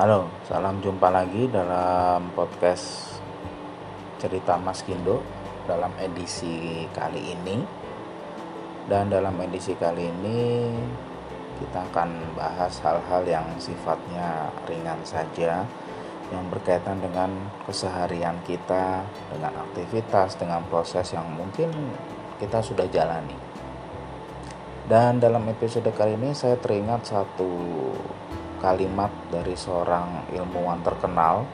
Halo, salam jumpa lagi dalam podcast cerita Mas Kindo dalam edisi kali ini. Dan dalam edisi kali ini kita akan bahas hal-hal yang sifatnya ringan saja yang berkaitan dengan keseharian kita, dengan aktivitas, dengan proses yang mungkin kita sudah jalani. Dan dalam episode kali ini saya teringat satu kalimat dari seorang ilmuwan terkenal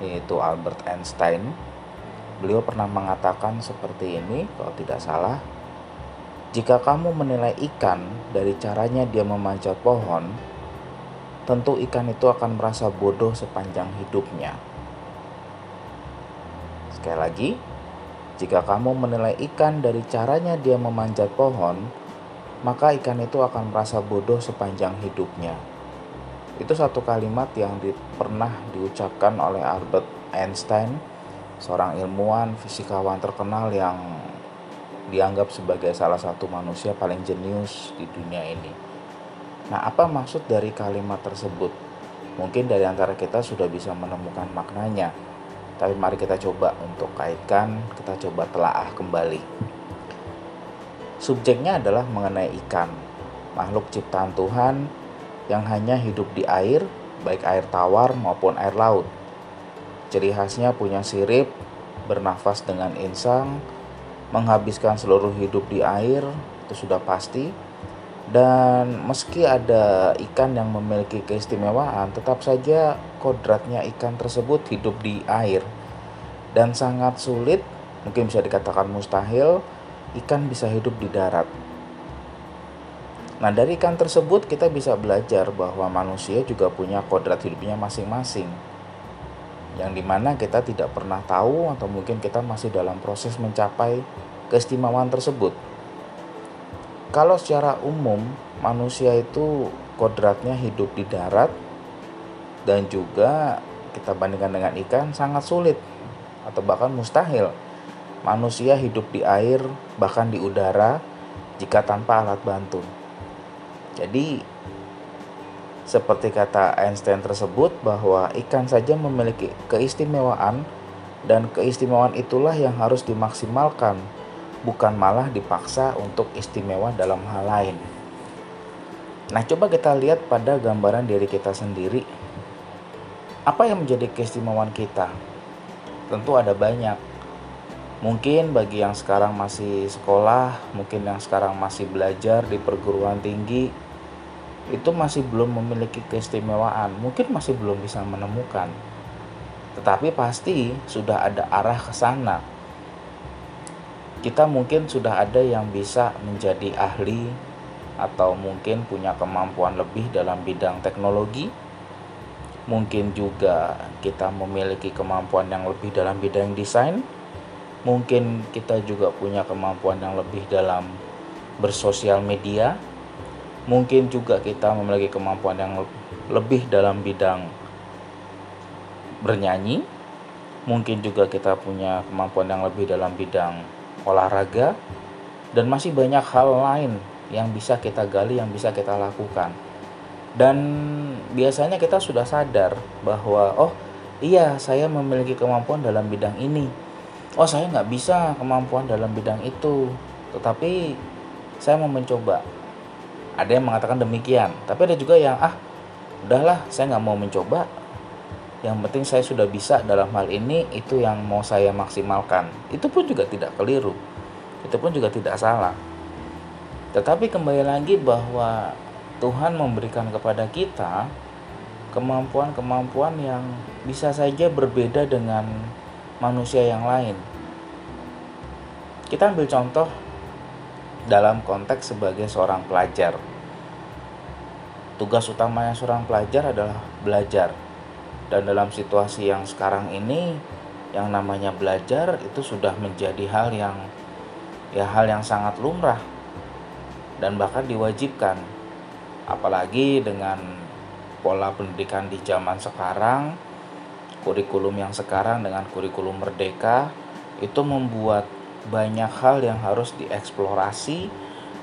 yaitu Albert Einstein. Beliau pernah mengatakan seperti ini kalau tidak salah. Jika kamu menilai ikan dari caranya dia memanjat pohon, tentu ikan itu akan merasa bodoh sepanjang hidupnya. Sekali lagi, jika kamu menilai ikan dari caranya dia memanjat pohon, maka ikan itu akan merasa bodoh sepanjang hidupnya. Itu satu kalimat yang di, pernah diucapkan oleh Albert Einstein, seorang ilmuwan fisikawan terkenal yang dianggap sebagai salah satu manusia paling jenius di dunia ini. Nah, apa maksud dari kalimat tersebut? Mungkin dari antara kita sudah bisa menemukan maknanya. Tapi mari kita coba untuk kaitkan, kita coba telaah kembali. Subjeknya adalah mengenai ikan, makhluk ciptaan Tuhan yang hanya hidup di air, baik air tawar maupun air laut. Ciri khasnya punya sirip, bernafas dengan insang, menghabiskan seluruh hidup di air, itu sudah pasti. Dan meski ada ikan yang memiliki keistimewaan, tetap saja kodratnya ikan tersebut hidup di air. Dan sangat sulit, mungkin bisa dikatakan mustahil, ikan bisa hidup di darat. Nah, dari ikan tersebut kita bisa belajar bahwa manusia juga punya kodrat hidupnya masing-masing. Yang di mana kita tidak pernah tahu atau mungkin kita masih dalam proses mencapai keistimewaan tersebut. Kalau secara umum manusia itu kodratnya hidup di darat dan juga kita bandingkan dengan ikan sangat sulit atau bahkan mustahil manusia hidup di air bahkan di udara jika tanpa alat bantu. Jadi seperti kata Einstein tersebut bahwa ikan saja memiliki keistimewaan dan keistimewaan itulah yang harus dimaksimalkan, bukan malah dipaksa untuk istimewa dalam hal lain. Nah, coba kita lihat pada gambaran diri kita sendiri. Apa yang menjadi keistimewaan kita? Tentu ada banyak. Mungkin bagi yang sekarang masih sekolah, mungkin yang sekarang masih belajar di perguruan tinggi, itu masih belum memiliki keistimewaan, mungkin masih belum bisa menemukan. Tetapi pasti sudah ada arah ke sana. Kita mungkin sudah ada yang bisa menjadi ahli atau mungkin punya kemampuan lebih dalam bidang teknologi. Mungkin juga kita memiliki kemampuan yang lebih dalam bidang desain mungkin kita juga punya kemampuan yang lebih dalam bersosial media mungkin juga kita memiliki kemampuan yang lebih dalam bidang bernyanyi. Mungkin juga kita punya kemampuan yang lebih dalam bidang olahraga. Dan masih banyak hal lain yang bisa kita gali yang bisa kita lakukan. Dan biasanya kita sudah sadar bahwa oh iya saya memiliki kemampuan dalam bidang ini. Oh saya nggak bisa kemampuan dalam bidang itu. Tetapi saya mau mencoba ada yang mengatakan demikian. Tapi ada juga yang ah udahlah saya nggak mau mencoba. Yang penting saya sudah bisa dalam hal ini itu yang mau saya maksimalkan. Itu pun juga tidak keliru. Itu pun juga tidak salah. Tetapi kembali lagi bahwa Tuhan memberikan kepada kita kemampuan-kemampuan yang bisa saja berbeda dengan manusia yang lain. Kita ambil contoh dalam konteks sebagai seorang pelajar. Tugas utamanya seorang pelajar adalah belajar. Dan dalam situasi yang sekarang ini yang namanya belajar itu sudah menjadi hal yang ya hal yang sangat lumrah dan bahkan diwajibkan. Apalagi dengan pola pendidikan di zaman sekarang kurikulum yang sekarang dengan kurikulum merdeka itu membuat banyak hal yang harus dieksplorasi,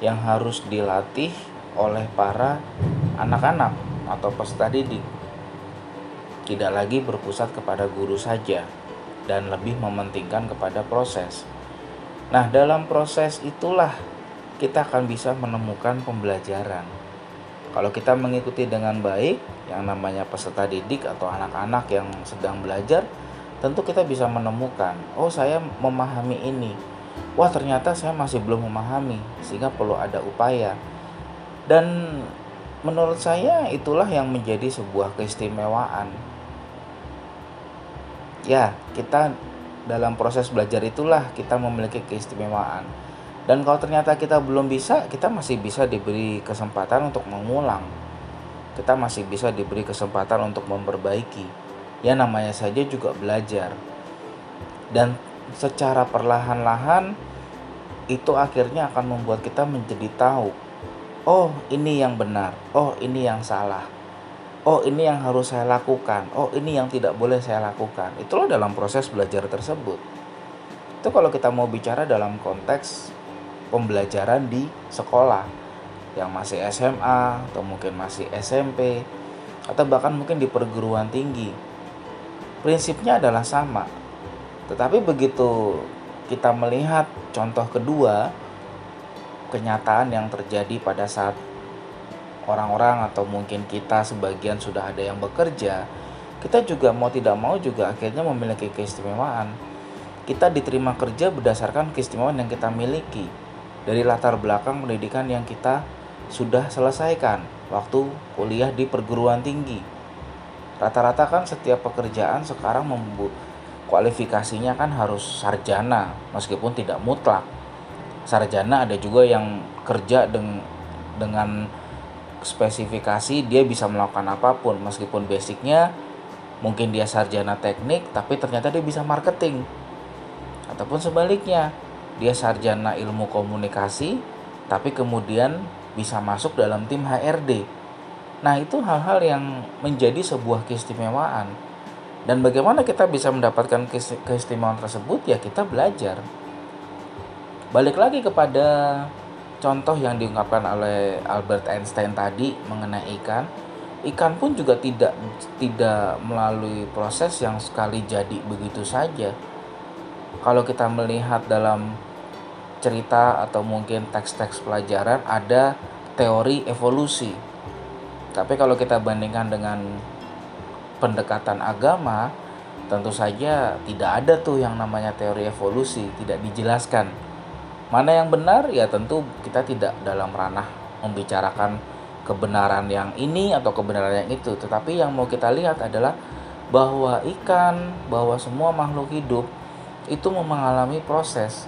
yang harus dilatih oleh para anak-anak atau peserta didik. tidak lagi berpusat kepada guru saja dan lebih mementingkan kepada proses. Nah, dalam proses itulah kita akan bisa menemukan pembelajaran. Kalau kita mengikuti dengan baik, yang namanya peserta didik atau anak-anak yang sedang belajar, tentu kita bisa menemukan, oh saya memahami ini. Wah, ternyata saya masih belum memahami, sehingga perlu ada upaya. Dan menurut saya itulah yang menjadi sebuah keistimewaan. Ya kita dalam proses belajar itulah kita memiliki keistimewaan. Dan kalau ternyata kita belum bisa kita masih bisa diberi kesempatan untuk mengulang. Kita masih bisa diberi kesempatan untuk memperbaiki. Ya namanya saja juga belajar. Dan secara perlahan-lahan itu akhirnya akan membuat kita menjadi tahu oh ini yang benar oh ini yang salah oh ini yang harus saya lakukan, oh ini yang tidak boleh saya lakukan. Itulah dalam proses belajar tersebut. Itu kalau kita mau bicara dalam konteks pembelajaran di sekolah yang masih SMA atau mungkin masih SMP atau bahkan mungkin di perguruan tinggi. Prinsipnya adalah sama. Tetapi begitu kita melihat contoh kedua kenyataan yang terjadi pada saat orang-orang atau mungkin kita sebagian sudah ada yang bekerja, kita juga mau tidak mau juga akhirnya memiliki keistimewaan. Kita diterima kerja berdasarkan keistimewaan yang kita miliki dari latar belakang pendidikan yang kita sudah selesaikan waktu kuliah di perguruan tinggi. Rata-rata kan setiap pekerjaan sekarang membuat kualifikasinya kan harus sarjana meskipun tidak mutlak. Sarjana ada juga yang kerja dengan dengan spesifikasi dia bisa melakukan apa pun. Meskipun basicnya mungkin dia sarjana teknik tapi ternyata dia bisa marketing. Ataupun sebaliknya dia sarjana ilmu komunikasi tapi kemudian bisa masuk dalam tim HRD nah itu hal-hal yang menjadi sebuah keistimewaan. Dan bagaimana kita bisa mendapatkan keistimewaan tersebut? Ya kita belajar balik lagi kepada contoh yang diungkapkan oleh Albert Einstein tadi mengenai ikan. Ikan pun juga tidak tidak melalui proses yang sekali jadi begitu saja. Kalau kita melihat dalam cerita atau mungkin teks-teks pelajaran ada teori evolusi. Tapi kalau kita bandingkan dengan pendekatan agama tentu saja tidak ada tuh yang namanya teori evolusi tidak dijelaskan Mana yang benar ya tentu kita tidak dalam ranah membicarakan kebenaran yang ini atau kebenaran yang itu, tetapi yang mau kita lihat adalah bahwa ikan, bahwa semua makhluk hidup itu mengalami proses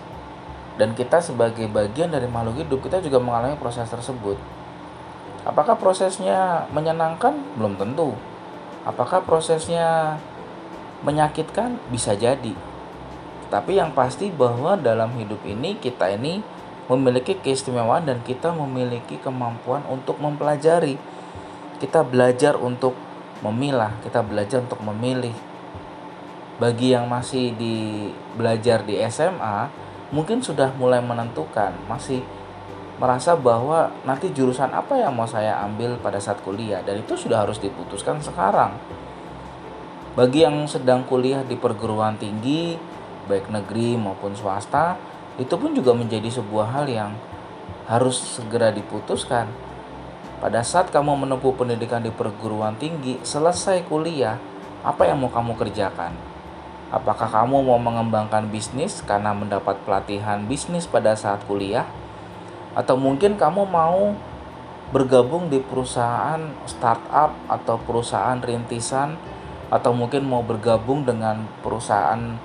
dan kita sebagai bagian dari makhluk hidup kita juga mengalami proses tersebut. Apakah prosesnya menyenangkan? Belum tentu. Apakah prosesnya menyakitkan? Bisa jadi. Tapi yang pasti bahwa dalam hidup ini kita ini memiliki keistimewaan dan kita memiliki kemampuan untuk mempelajari. Kita belajar untuk memilah, kita belajar untuk memilih. Bagi yang masih di belajar di SMA, mungkin sudah mulai menentukan, masih merasa bahwa nanti jurusan apa yang mau saya ambil pada saat kuliah dan itu sudah harus diputuskan sekarang. Bagi yang sedang kuliah di perguruan tinggi, baik negeri maupun swasta itu pun juga menjadi sebuah hal yang harus segera diputuskan. Pada saat kamu menempuh pendidikan di perguruan tinggi, selesai kuliah, apa yang mau kamu kerjakan? Apakah kamu mau mengembangkan bisnis karena mendapat pelatihan bisnis pada saat kuliah? Atau mungkin kamu mau bergabung di perusahaan startup atau perusahaan rintisan atau mungkin mau bergabung dengan perusahaan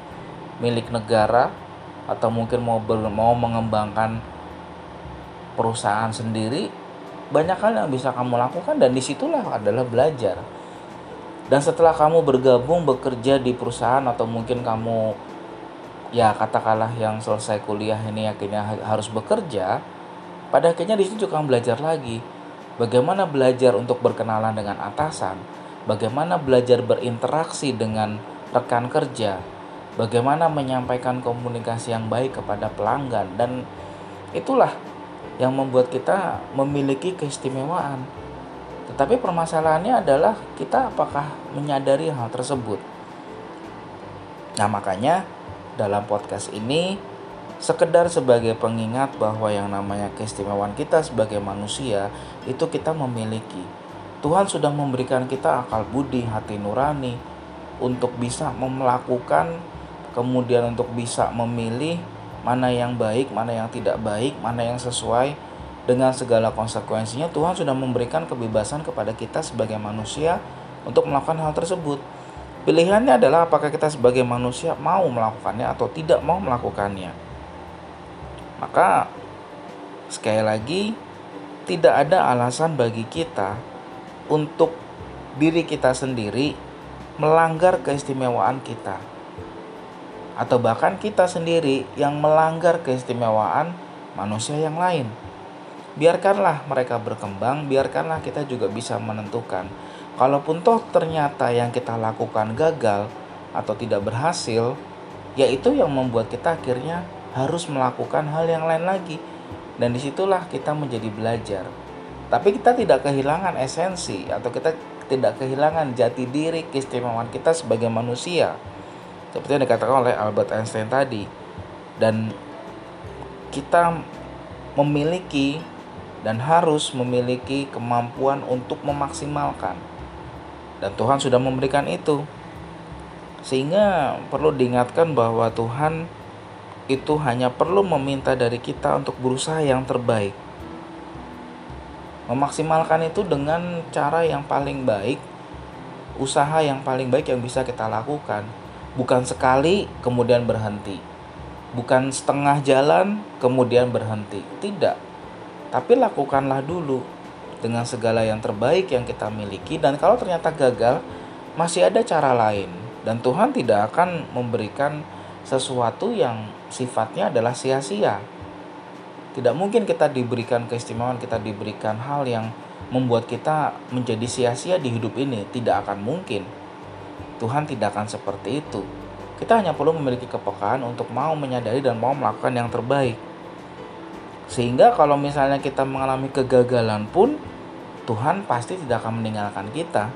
milik negara atau mungkin mau ber, mau mengembangkan perusahaan sendiri banyak hal yang bisa kamu lakukan dan di situlah adalah belajar. Dan setelah kamu bergabung bekerja di perusahaan atau mungkin kamu ya katakanlah yang selesai kuliah ini akhirnya harus bekerja pada akhirnya di situ juga kamu belajar lagi. Bagaimana belajar untuk berkenalan dengan atasan? Bagaimana belajar berinteraksi dengan rekan kerja bagaimana menyampaikan komunikasi yang baik kepada pelanggan dan itulah yang membuat kita memiliki keistimewaan Tetapi permasalahannya adalah kita apakah menyadari hal tersebut. Nah, makanya dalam podcast ini sekedar sebagai pengingat bahwa yang namanya keistimewaan kita sebagai manusia itu kita memiliki. Tuhan sudah memberikan kita akal budi, hati nurani untuk bisa melakukan kemudian untuk bisa memilih mana yang baik, mana yang tidak baik, mana yang sesuai dengan segala konsekuensinya Tuhan sudah memberikan kebebasan kepada kita sebagai manusia untuk melakukan hal tersebut. Pilihannya adalah apakah kita sebagai manusia mau melakukannya atau tidak mau melakukannya. Maka sekali lagi tidak ada alasan bagi kita untuk diri kita sendiri melanggar keistimewaan kita. Atau bahkan kita sendiri yang melanggar keistimewaan manusia yang lain. Biarkanlah mereka berkembang, biarkanlah kita juga bisa menentukan Kalaupun toh ternyata yang kita lakukan gagal atau tidak berhasil, yaitu yang membuat kita akhirnya harus melakukan hal yang lain lagi. Dan di situlah kita menjadi belajar. Tapi kita tidak kehilangan esensi atau kita tidak kehilangan jati diri keistimewaan kita sebagai manusia. Seperti yang dikatakan oleh Albert Einstein tadi. Dan kita memiliki dan harus memiliki kemampuan untuk memaksimalkan dan Tuhan sudah memberikan itu. Sehingga perlu diingatkan bahwa Tuhan itu hanya perlu meminta dari kita untuk berusaha yang terbaik. Memaksimalkan itu dengan cara yang paling baik, usaha yang paling baik yang bisa kita lakukan. Bukan sekali kemudian berhenti. Bukan setengah jalan kemudian berhenti. Tidak. Tapi lakukanlah dulu dengan segala yang terbaik yang kita miliki dan kalau ternyata gagal masih ada cara lain dan Tuhan tidak akan memberikan sesuatu yang sifatnya adalah sia-sia. Tidak mungkin kita diberikan keistimewaan, kita diberikan hal yang membuat kita menjadi sia-sia di hidup ini, tidak akan mungkin. Tuhan tidak akan seperti itu. Kita hanya perlu memiliki kepekaan untuk mau menyadari dan mau melakukan yang terbaik. Sehingga kalau misalnya kita mengalami kegagalan pun Tuhan pasti tidak akan meninggalkan kita.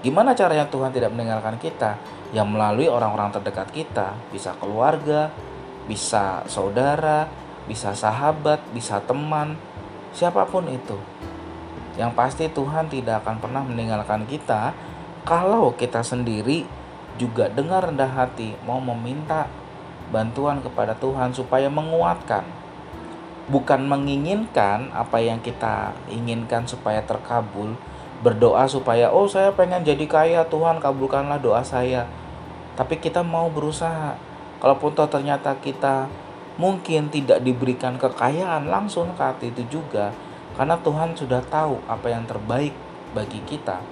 Gimana caranya Tuhan tidak meninggalkan kita? Yang melalui orang-orang terdekat kita, bisa keluarga, bisa saudara, bisa sahabat, bisa teman, siapa pun itu. Yang pasti Tuhan tidak akan pernah meninggalkan kita kalau kita sendiri juga dengar rendah hati mau meminta bantuan kepada Tuhan supaya menguatkan bukan menginginkan apa yang kita inginkan supaya terkabul, berdoa supaya oh saya pengen jadi kaya Tuhan kabulkanlah doa saya. Tapi kita mau berusaha. Kalaupun toh ternyata kita mungkin tidak diberikan kekayaan langsung saat itu juga karena Tuhan sudah tahu apa yang terbaik bagi kita.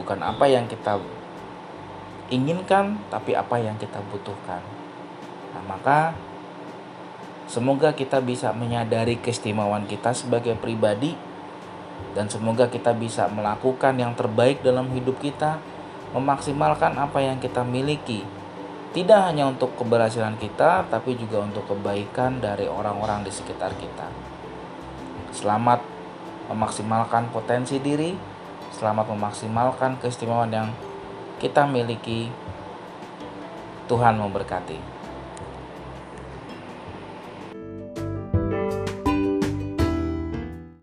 Bukan apa yang kita inginkan tapi apa yang kita butuhkan. Nah, maka Semoga kita bisa menyadari keistimewaan kita sebagai pribadi dan semoga kita bisa melakukan yang terbaik dalam hidup kita, memaksimalkan apa yang kita miliki. Tidak hanya untuk keberhasilan kita, tapi juga untuk kebaikan dari orang-orang di sekitar kita. Selamat memaksimalkan potensi diri, selamat memaksimalkan keistimewaan yang kita miliki. Tuhan memberkati.